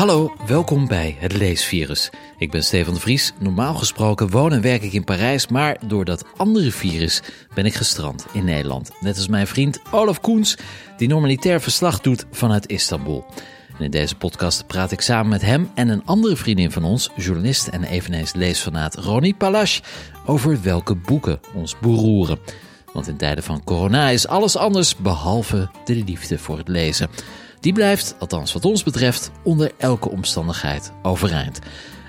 Hallo, welkom bij het Leesvirus. Ik ben Stefan de Vries. Normaal gesproken woon en werk ik in Parijs, maar door dat andere virus ben ik gestrand in Nederland. Net als mijn vriend Olaf Koens, die normalitair verslag doet vanuit Istanbul. En in deze podcast praat ik samen met hem en een andere vriendin van ons, journalist en eveneens leesfanaat Ronnie Palache, over welke boeken ons beroeren. Want in tijden van corona is alles anders behalve de liefde voor het lezen. Die blijft, althans wat ons betreft, onder elke omstandigheid overeind.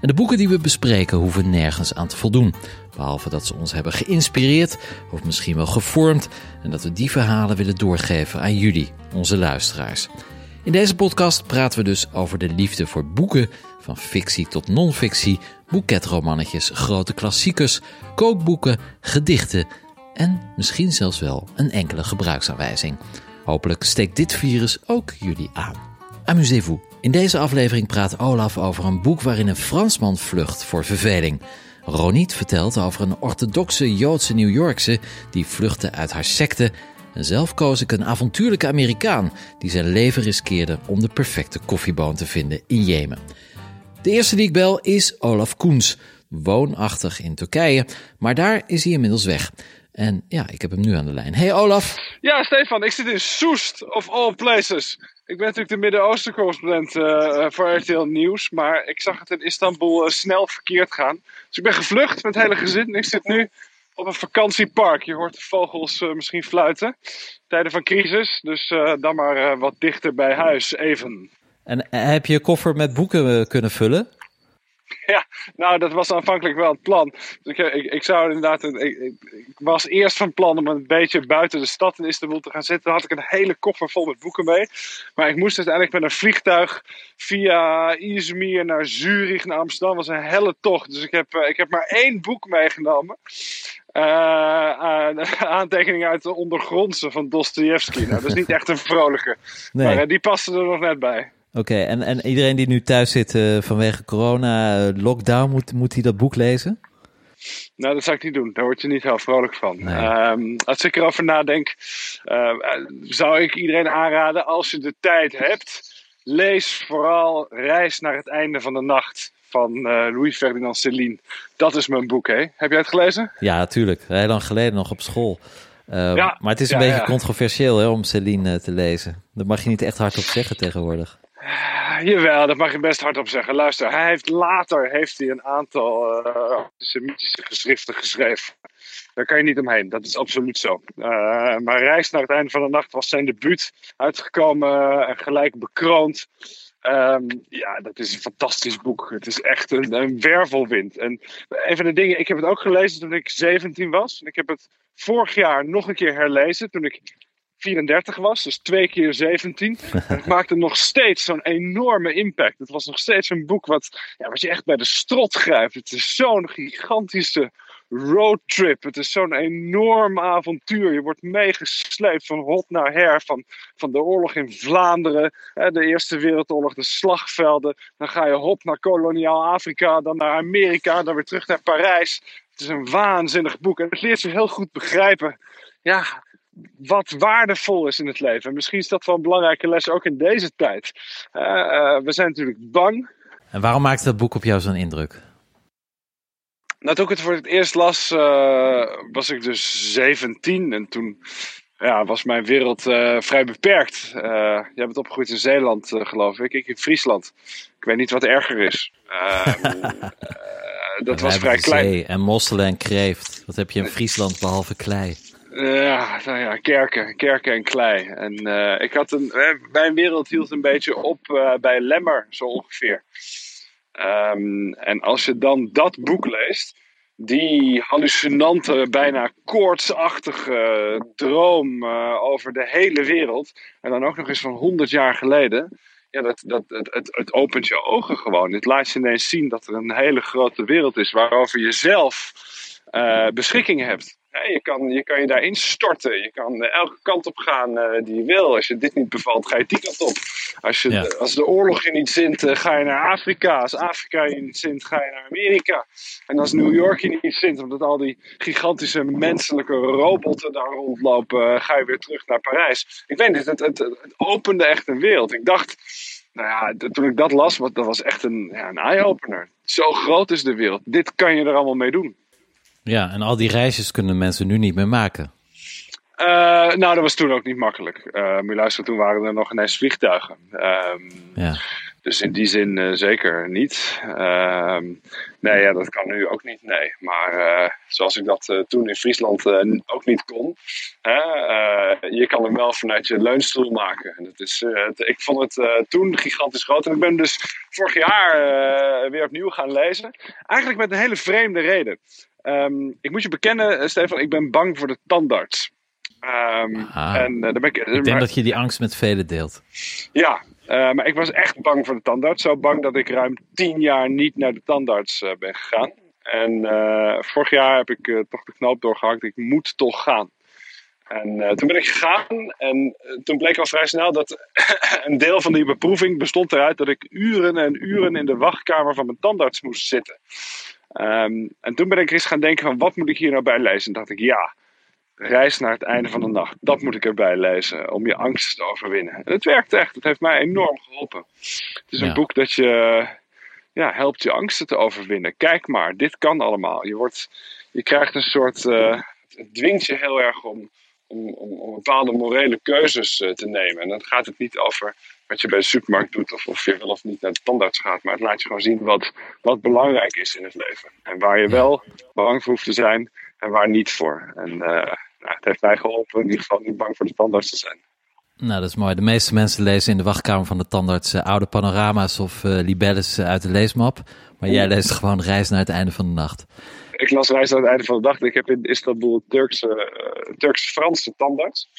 En de boeken die we bespreken hoeven nergens aan te voldoen. Behalve dat ze ons hebben geïnspireerd of misschien wel gevormd. En dat we die verhalen willen doorgeven aan jullie, onze luisteraars. In deze podcast praten we dus over de liefde voor boeken, van fictie tot non-fictie, boeketromannetjes, grote klassiekers, kookboeken, gedichten en misschien zelfs wel een enkele gebruiksaanwijzing. Hopelijk steekt dit virus ook jullie aan. Amusez-vous. In deze aflevering praat Olaf over een boek waarin een Fransman vlucht voor verveling. Roniet vertelt over een orthodoxe Joodse New Yorkse die vluchtte uit haar secte. En zelf koos ik een avontuurlijke Amerikaan die zijn leven riskeerde om de perfecte koffieboon te vinden in Jemen. De eerste die ik bel is Olaf Koens, woonachtig in Turkije, maar daar is hij inmiddels weg. En ja, ik heb hem nu aan de lijn. Hey Olaf. Ja, Stefan, ik zit in Soest, of all places. Ik ben natuurlijk de Midden-Oosten correspondent uh, voor RTL Nieuws, maar ik zag het in Istanbul uh, snel verkeerd gaan. Dus ik ben gevlucht met het hele gezin. Ik zit nu op een vakantiepark. Je hoort de vogels uh, misschien fluiten. Tijden van crisis, dus dan maar wat dichter bij huis, even. En heb je je koffer met boeken kunnen vullen? Ja, nou, dat was aanvankelijk wel het plan. Dus ik, ik, ik zou inderdaad. Ik, ik, ik, was eerst van plan om een beetje buiten de stad in Istanbul te gaan zitten. Dan had ik een hele koffer vol met boeken mee. Maar ik moest uiteindelijk met een vliegtuig via Izmir naar Zurich, naar Amsterdam. Dat was een helle tocht. Dus ik heb, ik heb maar één boek meegenomen. Uh, aantekeningen uit de ondergrondse van Dostoevsky. Nou, dat is niet echt een vrolijke. Nee. Maar uh, die paste er nog net bij. Oké, en, en iedereen die nu thuis zit uh, vanwege corona, uh, lockdown, moet, moet hij dat boek lezen? Nou, dat zou ik niet doen. Daar word je niet heel vrolijk van. Nee. Um, als ik erover nadenk, uh, zou ik iedereen aanraden, als je de tijd hebt, lees vooral Reis naar het einde van de nacht van Louis Ferdinand Céline. Dat is mijn boek, hè? Heb jij het gelezen? Ja, natuurlijk. Heel lang geleden nog op school. Uh, ja, maar het is een ja, beetje ja. controversieel hè, om Céline te lezen. Daar mag je niet echt hard op zeggen tegenwoordig. Jawel, dat mag je best hardop zeggen. Luister, hij heeft later heeft hij een aantal uh, antisemitische geschriften geschreven. Daar kan je niet omheen, dat is absoluut zo. Uh, maar Reis naar het einde van de nacht was zijn debuut uitgekomen en gelijk bekroond. Um, ja, dat is een fantastisch boek. Het is echt een, een, wervelwind. En een van de dingen, ik heb het ook gelezen toen ik 17 was. Ik heb het vorig jaar nog een keer herlezen toen ik 34 was, dus twee keer 17. het maakte nog steeds zo'n enorme impact. Het was nog steeds een boek wat, ja, wat je echt bij de strot grijpt. Het is zo'n gigantische roadtrip. Het is zo'n enorm avontuur. Je wordt meegesleept van hot naar her. Van, van de oorlog in Vlaanderen, de Eerste Wereldoorlog, de slagvelden. Dan ga je hop naar koloniaal Afrika, dan naar Amerika, dan weer terug naar Parijs. Het is een waanzinnig boek en het leert je heel goed begrijpen. Ja, wat waardevol is in het leven. En misschien is dat wel een belangrijke les ook in deze tijd. Uh, uh, we zijn natuurlijk bang. En waarom maakte dat boek op jou zo'n indruk? Nou, toen ik het voor het eerst las, uh, was ik dus 17. En toen ja, was mijn wereld vrij beperkt. jij bent opgegroeid in Zeeland, geloof ik. Ik in Friesland. Ik weet niet wat erger is. dat was vrij klein. En mosselen en kreeft. Wat heb je in Friesland behalve klei? Ja, nou ja, kerken, kerken en klei. En uh, ik had een, mijn wereld hield een beetje op bij Lemmer, zo ongeveer. Um, en als je dan dat boek leest, die hallucinante, bijna koortsachtige droom over de hele wereld, en dan ook nog eens van 100 jaar geleden, ja, dat, dat, het, het, het opent je ogen gewoon. Het laat je ineens zien dat er een hele grote wereld is waarover je zelf beschikking hebt. Je, kan, je kan je daarin storten. Je kan elke kant op gaan uh, die je wil. Als je dit niet bevalt, ga je die kant op. Als, je, ja. als de oorlog je niet zint, uh, ga je naar Afrika. Als Afrika je niet zint, ga je naar Amerika. En als New York je niet zint, omdat al die gigantische menselijke robotten daar rondlopen, ga je weer terug naar Parijs. Ik weet niet, het, het, het opende echt een wereld. Ik dacht, nou ja, toen ik dat las, dat was echt een, ja, een eye-opener. Zo groot is de wereld. Dit kan je er allemaal mee doen. Ja, en al die reisjes kunnen mensen nu niet meer maken. Uh, nou, dat was toen ook niet makkelijk. Uh, maar luister, toen waren er nog ineens vliegtuigen. Um, ja. Dus in die zin uh, zeker niet. Uh, nee, ja, dat kan nu ook niet. Nee. Maar uh, zoals ik dat toen in Friesland ook niet kon. je kan hem wel vanuit je leunstoel maken. En dat is, ik vond het toen gigantisch groot. En ik ben dus vorig jaar weer opnieuw gaan lezen. Eigenlijk met een hele vreemde reden. Um, ik moet je bekennen, Stefan, ik ben bang voor de tandarts. Um, en, uh, ben ik, ik denk maar, dat je die angst met velen deelt. Ja, uh, maar ik was echt bang voor de tandarts. Zo bang dat ik ruim tien jaar niet naar de tandarts uh, ben gegaan. En vorig jaar heb ik toch de knoop doorgehakt. Ik moet toch gaan. En toen ben ik gegaan en toen bleek al vrij snel dat een deel van die beproeving bestond eruit dat ik uren en uren in de wachtkamer van mijn tandarts moest zitten. Um, en toen ben ik eens gaan denken van wat moet ik hier nou bij lezen? En dacht ik ja, Reis naar het einde van de nacht. Dat moet ik erbij lezen om je angst te overwinnen. En het werkt echt. Het heeft mij enorm geholpen. Het is een boek dat je ja, helpt je angsten te overwinnen. Kijk maar, dit kan allemaal. Je, wordt, je krijgt een soort. Uh, het dwingt je heel erg om, om, om, om bepaalde morele keuzes uh, te nemen. En dan gaat het niet over wat je bij de supermarkt doet of of je wel of niet naar de tandarts gaat. Maar het laat je gewoon zien wat, wat belangrijk is in het leven. En waar je wel bang voor hoeft te zijn en waar niet voor. En uh, nou, het heeft mij geholpen in ieder geval niet bang voor de tandarts te zijn. Nou, dat is mooi. De meeste mensen lezen in de wachtkamer van de tandarts uh, oude panorama's of uh, libelles uit de leesmap. Maar jij leest gewoon Reis naar het einde van de nacht. Ik las Reis naar het einde van de nacht. Ik heb in Istanbul Turkse, uh, Turks-Franse tandarts.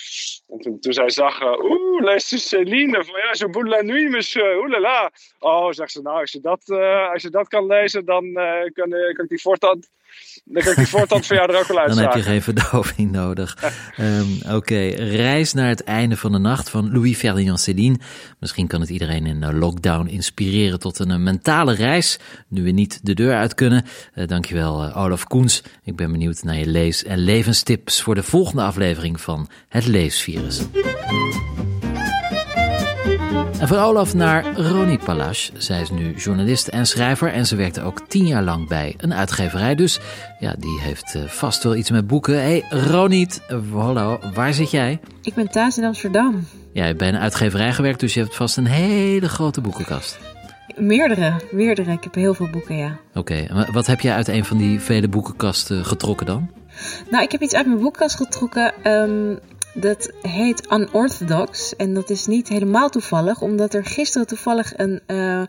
En toen, toen zij zag, oeh, lees je Céline, voyage au bout de la nuit, monsieur, oeh la la. Oh, zegt ze, nou, als je dat, als je dat kan lezen, dan kan, kan ik die voortaan dan kan ik die voortand van jou er ook wel uit. Dan heb je geen verdoving nodig. um, Oké, Reis naar het einde van de nacht van Louis Ferdinand Céline. Misschien kan het iedereen in de lockdown inspireren tot een, een mentale reis. Nu we niet de deur uit kunnen. Uh, dankjewel uh, Olaf Koens. Ik ben benieuwd naar je lees- en levenstips voor de volgende aflevering van Het Leesvirus. En van Olaf naar Ronnie Palache. Zij is nu journalist en schrijver en ze werkte ook tien jaar lang bij een uitgeverij. Dus ja, die heeft uh, vast wel iets met boeken. hey, Roniet, hallo, waar zit jij? Ik ben thuis in Amsterdam. Ja, je hebt bij een uitgeverij gewerkt, dus je hebt vast een hele grote boekenkast. Meerdere, meerdere. Ik heb heel veel boeken, ja. Oké, okay. wat heb jij uit een van die vele boekenkasten getrokken dan? Nou, ik heb iets uit mijn boekenkast getrokken. Um, dat heet Unorthodox. En dat is niet helemaal toevallig, omdat er gisteren toevallig een, uh,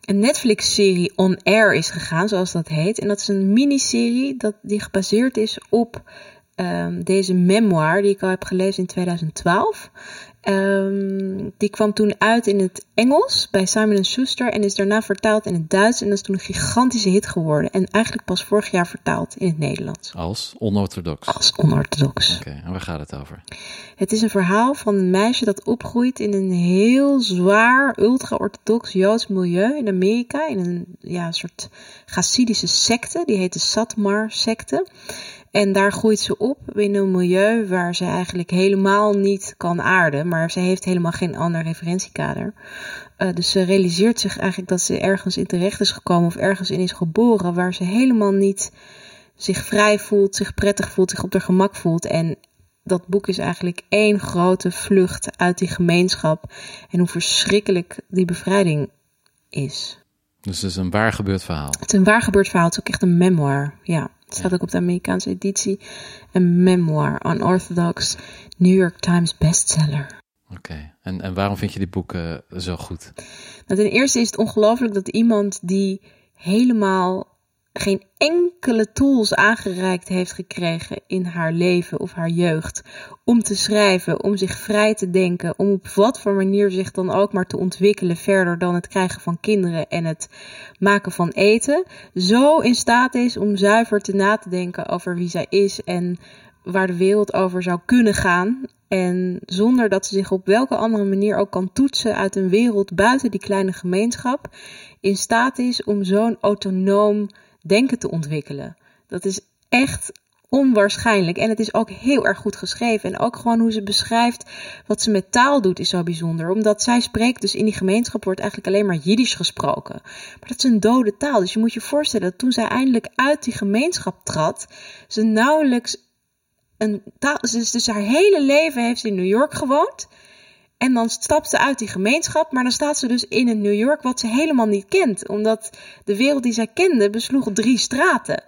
een Netflix-serie on air is gegaan, zoals dat heet. En dat is een miniserie dat, die gebaseerd is op um, deze memoir die ik al heb gelezen in 2012. Um, die kwam toen uit in het Engels bij Simon Schuster en is daarna vertaald in het Duits. En dat is toen een gigantische hit geworden. En eigenlijk pas vorig jaar vertaald in het Nederlands. Als onorthodox? Als onorthodox. Oké, en waar gaat het over? Het is een verhaal van een meisje dat opgroeit in een heel zwaar, ultra-orthodox Joods milieu in Amerika. In een ja, soort Hasidische secte, die heet de Satmar-secte. En daar groeit ze op in een milieu waar ze eigenlijk helemaal niet kan aarden, maar ze heeft helemaal geen ander referentiekader. Uh, dus ze realiseert zich eigenlijk dat ze ergens in terecht is gekomen of ergens in is geboren waar ze helemaal niet zich vrij voelt, zich prettig voelt, zich op haar gemak voelt. En dat boek is eigenlijk één grote vlucht uit die gemeenschap en hoe verschrikkelijk die bevrijding is. Dus het is een waar gebeurd verhaal. Het is een waar gebeurd verhaal. Het is ook echt een memoir. Ja, staat ook op de Amerikaanse editie. Een memoir, Unorthodox, New York Times bestseller. Oké, en, en waarom vind je die boeken zo goed? Nou, ten eerste is het ongelooflijk dat iemand die helemaal geen enkele tools aangereikt heeft gekregen in haar leven of haar jeugd om te schrijven, om zich vrij te denken, om op wat voor manier zich dan ook maar te ontwikkelen verder dan het krijgen van kinderen en het maken van eten, zo in staat is om zuiver te na te denken over wie zij is en waar de wereld over zou kunnen gaan. En zonder dat ze zich op welke andere manier ook kan toetsen uit een wereld buiten die kleine gemeenschap, in staat is om zo'n autonoom denken te ontwikkelen. Dat is echt onwaarschijnlijk. En het is ook heel erg goed geschreven. En ook gewoon hoe ze beschrijft wat ze met taal doet is zo bijzonder. Omdat zij spreekt, dus in die gemeenschap wordt eigenlijk alleen maar Jiddisch gesproken. Maar dat is een dode taal. Dus je moet je voorstellen dat toen zij eindelijk uit die gemeenschap trad, ze nauwelijks een taal. Dus, dus haar hele leven heeft ze in New York gewoond. En dan stapt ze uit die gemeenschap, maar dan staat ze dus in een New York wat ze helemaal niet kent. Omdat de wereld die zij kende besloeg drie straten.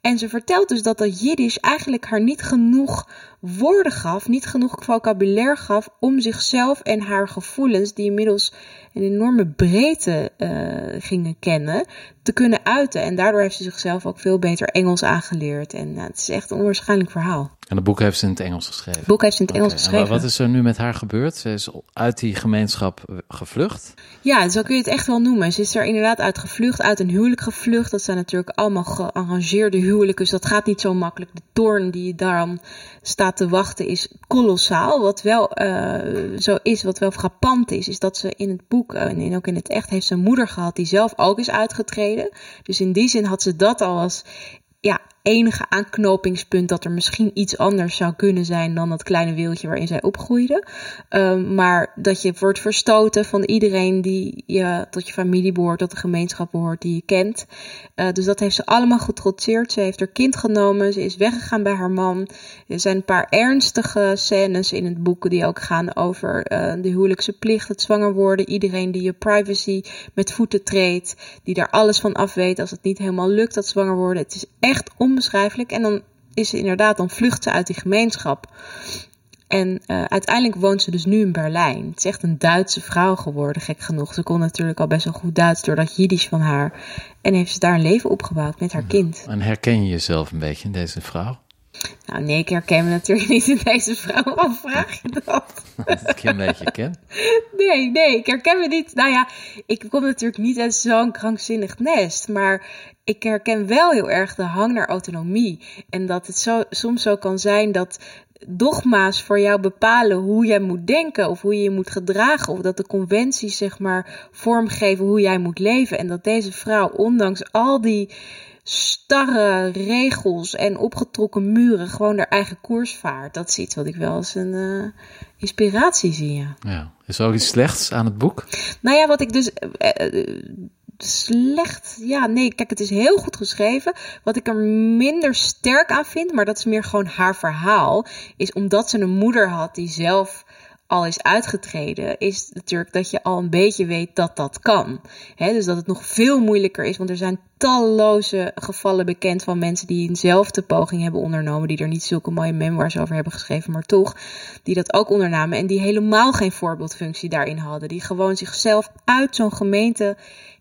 En ze vertelt dus dat dat Jiddisch eigenlijk haar niet genoeg woorden gaf, niet genoeg vocabulaire gaf om zichzelf en haar gevoelens, die inmiddels een enorme breedte uh, gingen kennen, te kunnen uiten. En daardoor heeft ze zichzelf ook veel beter Engels aangeleerd. En uh, het is echt een onwaarschijnlijk verhaal. En het boek heeft ze in het Engels geschreven? Het boek heeft ze in het Engels geschreven. wat is er nu met haar gebeurd? Ze is uit die gemeenschap gevlucht? Ja, zo kun je het echt wel noemen. Ze is er inderdaad uit gevlucht, uit een huwelijk gevlucht. Dat zijn natuurlijk allemaal gearrangeerde huwelijken, dus dat gaat niet zo makkelijk. De toorn die daarom staat te wachten is kolossaal. Wat wel uh, zo is, wat wel frappant is, is dat ze in het boek en ook in het echt heeft ze een moeder gehad die zelf ook is uitgetreden. Dus in die zin had ze dat al als ja, enige aanknopingspunt dat er misschien iets anders zou kunnen zijn dan dat kleine wereldje waarin zij opgroeide. Um, maar dat je wordt verstoten van iedereen die je tot je familie behoort, tot de gemeenschap behoort die je kent. Uh, dus dat heeft ze allemaal getrotseerd. Ze heeft haar kind genomen, ze is weggegaan bij haar man. Er zijn een paar ernstige scènes in het boek die ook gaan over uh, de huwelijkse plicht, het zwanger worden, iedereen die je privacy met voeten treedt, die daar alles van af weet als het niet helemaal lukt dat zwanger worden. Het is echt om onbeschrijfelijk. En dan is ze inderdaad, dan vlucht ze uit die gemeenschap. En uh, uiteindelijk woont ze dus nu in Berlijn. Het is echt een Duitse vrouw geworden, gek genoeg. Ze kon natuurlijk al best wel goed Duits door dat Jiddisch van haar. En heeft ze daar een leven opgebouwd met haar kind. En herken je jezelf een beetje in deze vrouw? Nou nee, ik herken me natuurlijk niet in deze vrouw. Wat vraag je dat? Dat ik je een beetje ken. Nee, nee, ik herken me niet. Nou ja, ik kom natuurlijk niet uit zo'n krankzinnig nest. Maar ik herken wel heel erg de hang naar autonomie. En dat het zo, soms zo kan zijn dat dogma's voor jou bepalen hoe jij moet denken of hoe je je moet gedragen. Of dat de conventies zeg maar vormgeven hoe jij moet leven. En dat deze vrouw, ondanks al die starre regels en opgetrokken muren gewoon haar eigen koers vaart. Dat is iets wat ik wel als een uh, inspiratie zie. Ja. ja. Is er ook iets slechts aan het boek? Nou ja, wat ik dus. Uh, slecht. Ja, nee, kijk, het is heel goed geschreven. Wat ik er minder sterk aan vind, maar dat is meer gewoon haar verhaal, is omdat ze een moeder had die zelf al is uitgetreden, is natuurlijk dat je al een beetje weet dat dat kan. dus dat het nog veel moeilijker is, want er zijn talloze gevallen bekend van mensen die eenzelfde poging hebben ondernomen, die er niet zulke mooie memoirs over hebben geschreven, maar toch, die dat ook ondernamen en die helemaal geen voorbeeldfunctie daarin hadden, die gewoon zichzelf uit zo'n gemeente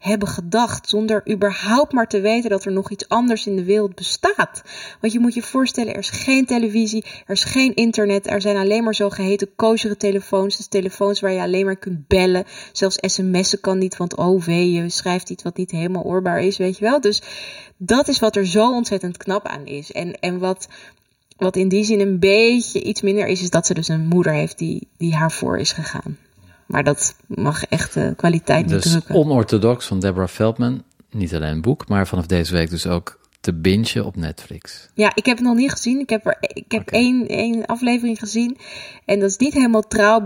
hebben gedacht, zonder überhaupt maar te weten dat er nog iets anders in de wereld bestaat. Want je moet je voorstellen, er is geen televisie, er is geen internet, er zijn alleen maar zogeheten kozere telefoons, dus telefoons waar je alleen maar kunt bellen, zelfs sms'en kan niet, want oh wee, je schrijft iets wat niet helemaal oorbaar is, weet je wel. Dus dat is wat er zo ontzettend knap aan is. En, en wat, wat in die zin een beetje iets minder is, is dat ze dus een moeder heeft die, die haar voor is gegaan. Maar dat mag echt de kwaliteit niet dus drukken. onorthodox van Deborah Feldman. Niet alleen een boek, maar vanaf deze week dus ook te bingen op Netflix. Ja, ik heb het nog niet gezien. Ik heb, er, ik heb één, één aflevering gezien. En dat is niet helemaal trouw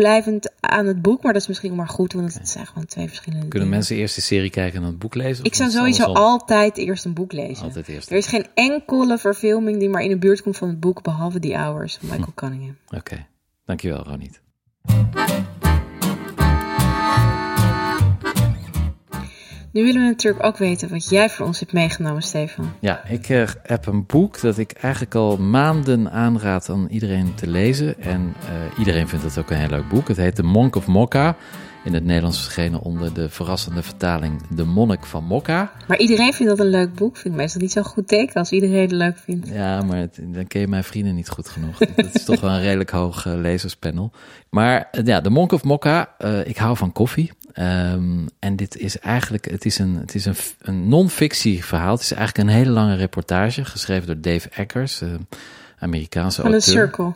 aan het boek. Maar dat is misschien maar goed, want het zijn gewoon twee verschillende Kunnen mensen eerst de serie kijken en dan het boek lezen? Ik zou sowieso altijd eerst een boek lezen. Altijd eerst. Er is geen enkele verfilming die maar in de buurt komt van het boek, behalve The Hours van Michael Cunningham. Oké, dankjewel Ronit. Nu willen we natuurlijk ook weten wat jij voor ons hebt meegenomen, Stefan. Ja, ik uh, heb een boek dat ik eigenlijk al maanden aanraad aan iedereen te lezen. En uh, iedereen vindt het ook een heel leuk boek. Het heet The Monk of Mokka. In het Nederlands verschenen onder de verrassende vertaling De Monnik van Mokka. Maar iedereen vindt dat een leuk boek. Vind ik meestal niet zo goed teken als iedereen het leuk vindt. Ja, maar het, dan ken je mijn vrienden niet goed genoeg. dat is toch wel een redelijk hoog uh, lezerspanel. Maar ja, De Monk of Mokka. ik hou van koffie. Um, en dit is eigenlijk, het is een, het is een, een non-fictie verhaal. Het is eigenlijk een hele lange reportage, geschreven door Dave Eckers, Amerikaanse Van auteur. The Circle.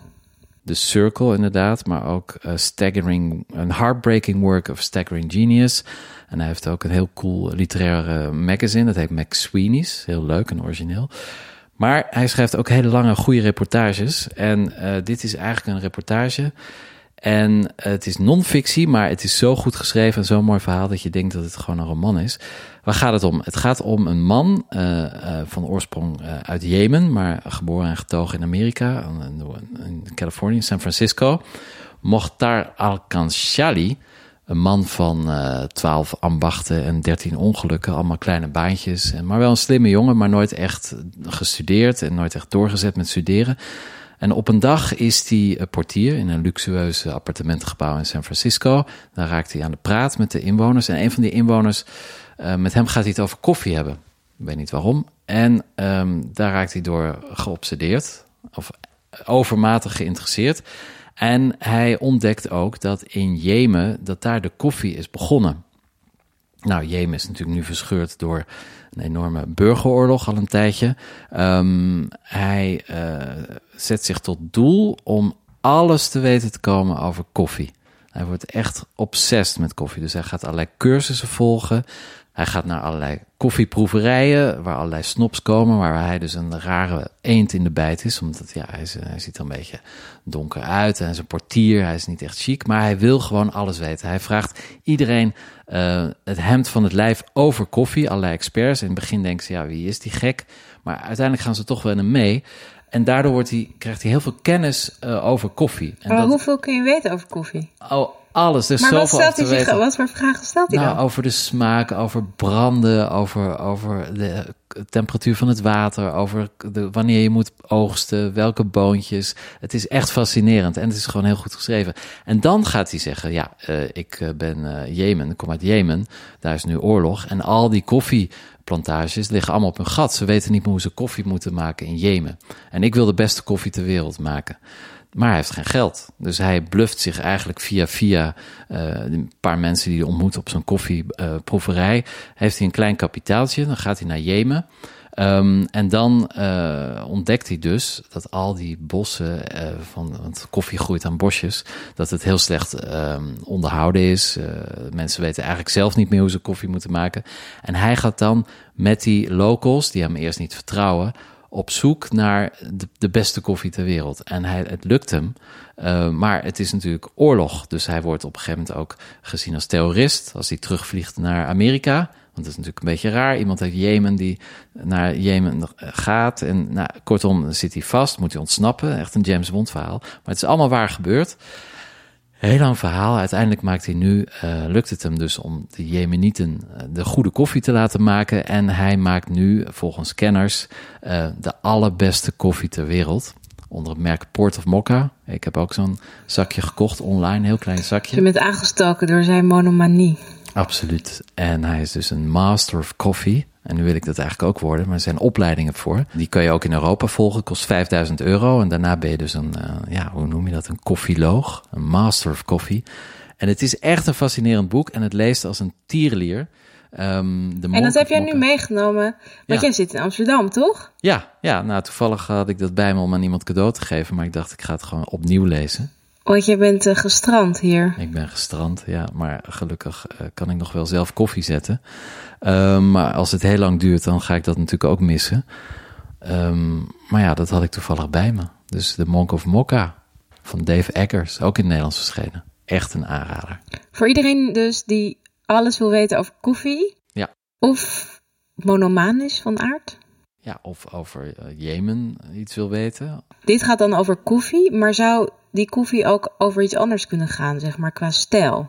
The Circle inderdaad, maar ook uh, Staggering, een heartbreaking work of Staggering Genius. En hij heeft ook een heel cool literaire magazine, dat heet McSweeney's, heel leuk en origineel. Maar hij schrijft ook hele lange, goede reportages. En uh, dit is eigenlijk een reportage. En het is non-fictie, maar het is zo goed geschreven en zo'n mooi verhaal dat je denkt dat het gewoon een roman is. Waar gaat het om? Het gaat om een man uh, uh, van oorsprong uit Jemen, maar geboren en getogen in Amerika, in Californië, San Francisco. Mokhtar Al-Kanshali, een man van twaalf ambachten en dertien ongelukken, allemaal kleine baantjes. Maar wel een slimme jongen, maar nooit echt gestudeerd en nooit echt doorgezet met studeren. En op een dag is hij portier in een luxueuze appartementengebouw in San Francisco. Daar raakt hij aan de praat met de inwoners. En een van die inwoners, uh, met hem gaat hij het over koffie hebben. Ik weet niet waarom. En um, daar raakt hij door geobsedeerd, of overmatig geïnteresseerd. En hij ontdekt ook dat in Jemen, dat daar de koffie is begonnen. Nou, Jemen is natuurlijk nu verscheurd door een enorme burgeroorlog al een tijdje. Um, hij uh, zet zich tot doel om alles te weten te komen over koffie. Hij wordt echt obsessed met koffie. Dus hij gaat allerlei cursussen volgen. Hij gaat naar allerlei koffieproeverijen waar allerlei snops komen, waar hij dus een rare eend in de bijt is. Omdat ja, hij, is, hij ziet er een beetje donker uit en een portier, hij is niet echt chic, maar hij wil gewoon alles weten. Hij vraagt iedereen uh, het hemd van het lijf over koffie, allerlei experts. In het begin denken ze, ja, wie is die gek? Maar uiteindelijk gaan ze toch wel in hem mee. En daardoor wordt hij, krijgt hij heel veel kennis uh, over koffie. En maar dat, hoeveel kun je weten over koffie? Oh, alles. Dus maar wat, stelt hij zich, wat voor vragen stelt hij nou, dan? Over de smaak, over branden, over, over de temperatuur van het water, over de, wanneer je moet oogsten, welke boontjes. Het is echt fascinerend en het is gewoon heel goed geschreven. En dan gaat hij zeggen, ja, uh, ik ben uh, Jemen, ik kom uit Jemen, daar is nu oorlog. En al die koffieplantages liggen allemaal op hun gat. Ze weten niet meer hoe ze koffie moeten maken in Jemen. En ik wil de beste koffie ter wereld maken. Maar hij heeft geen geld. Dus hij bluft zich eigenlijk via via uh, een paar mensen die hij ontmoet op zo'n koffieproeverij. Heeft hij een klein kapitaaltje. Dan gaat hij naar Jemen. Um, en dan uh, ontdekt hij dus dat al die bossen uh, van, want koffie groeit aan bosjes, dat het heel slecht um, onderhouden is. Mensen weten eigenlijk zelf niet meer hoe ze koffie moeten maken. En hij gaat dan met die locals, die hem eerst niet vertrouwen, op zoek naar de, beste koffie ter wereld. En hij, het lukt hem. Uh, maar het is natuurlijk oorlog. Dus hij wordt op een gegeven moment ook gezien als terrorist. Als hij terugvliegt naar Amerika. Want dat is natuurlijk een beetje raar. Iemand uit Jemen die naar Jemen gaat. En nou, kortom, zit hij vast. Moet hij ontsnappen. Echt een James Bond verhaal. Maar het is allemaal waar gebeurd. Heel lang verhaal. Uiteindelijk maakt hij nu, uh, lukt het hem dus om de Jemenieten uh, de goede koffie te laten maken. En hij maakt nu, volgens kenners, uh, de allerbeste koffie ter wereld. Onder het merk Port of Mokka. Ik heb ook zo'n zakje gekocht online, een heel klein zakje. Je bent aangestoken door zijn monomanie. Absoluut. En hij is dus een master of coffee. En nu wil ik dat eigenlijk ook worden, maar er zijn opleidingen voor. Die kan je ook in Europa volgen, kost 5000 euro. En daarna ben je dus een, uh, ja, hoe noem je dat? Een koffieloog, een master of coffee. En het is echt een fascinerend boek en het leest als een tierlier. Um, de en dat heb jij nu meegenomen, want ja. jij zit in Amsterdam, toch? Ja, ja, nou toevallig had ik dat bij me om aan iemand cadeau te geven, maar ik dacht ik ga het gewoon opnieuw lezen. Want je bent uh, gestrand hier. Ik ben gestrand, ja. Maar gelukkig uh, kan ik nog wel zelf koffie zetten. Um, maar als het heel lang duurt, dan ga ik dat natuurlijk ook missen. Um, maar ja, dat had ik toevallig bij me. Dus de Monk of Mokka van Dave Eggers, ook in het Nederlands verschenen. Echt een aanrader. Voor iedereen dus die alles wil weten over koffie. Ja. Of monomaan is van aard. Ja, of over uh, Jemen iets wil weten. Dit gaat dan over koffie, maar zou die koffie ook over iets anders kunnen gaan, zeg maar, qua stijl?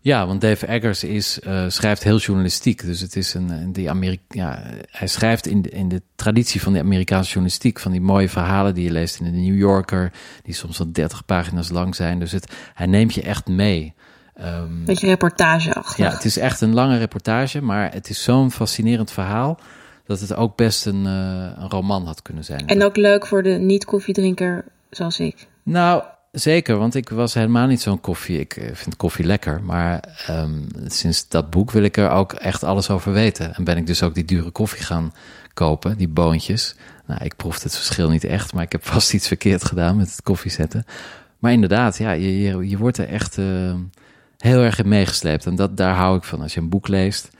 Ja, want Dave Eggers is, uh, schrijft heel journalistiek. Dus het is een, die Amerika ja, hij schrijft in de, in de traditie van de Amerikaanse journalistiek. Van die mooie verhalen die je leest in de New Yorker. Die soms wel 30 pagina's lang zijn. Dus het, hij neemt je echt mee. Um, Beetje reportageachtig. Ja, het is echt een lange reportage. Maar het is zo'n fascinerend verhaal. Dat het ook best een, uh, een roman had kunnen zijn. En ook leuk voor de niet-koffiedrinker zoals ik. Nou, Zeker, want ik was helemaal niet zo'n koffie. Ik eh, vind koffie lekker, maar um, sinds dat boek wil ik er ook echt alles over weten. En ben ik dus ook die dure koffie gaan kopen, die boontjes. Nou, ik proefde het verschil niet echt, maar ik heb vast iets verkeerd gedaan met het koffiezetten. Maar inderdaad, ja, je, je, je wordt er echt uh, heel erg in meegesleept. En dat, daar hou ik van. Als je een boek leest,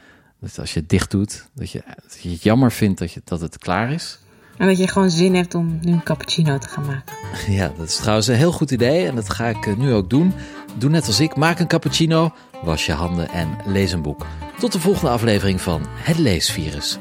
dat als je het dicht doet, dat je, dat je het jammer vindt dat, je, dat het klaar is. En dat je gewoon zin hebt om nu een cappuccino te gaan maken. Ja, dat is trouwens een heel goed idee en dat ga ik eh, nu ook doen. Doe net als ik, maak een cappuccino, was je handen en lees een boek. Tot de volgende aflevering van Het Leesvirus.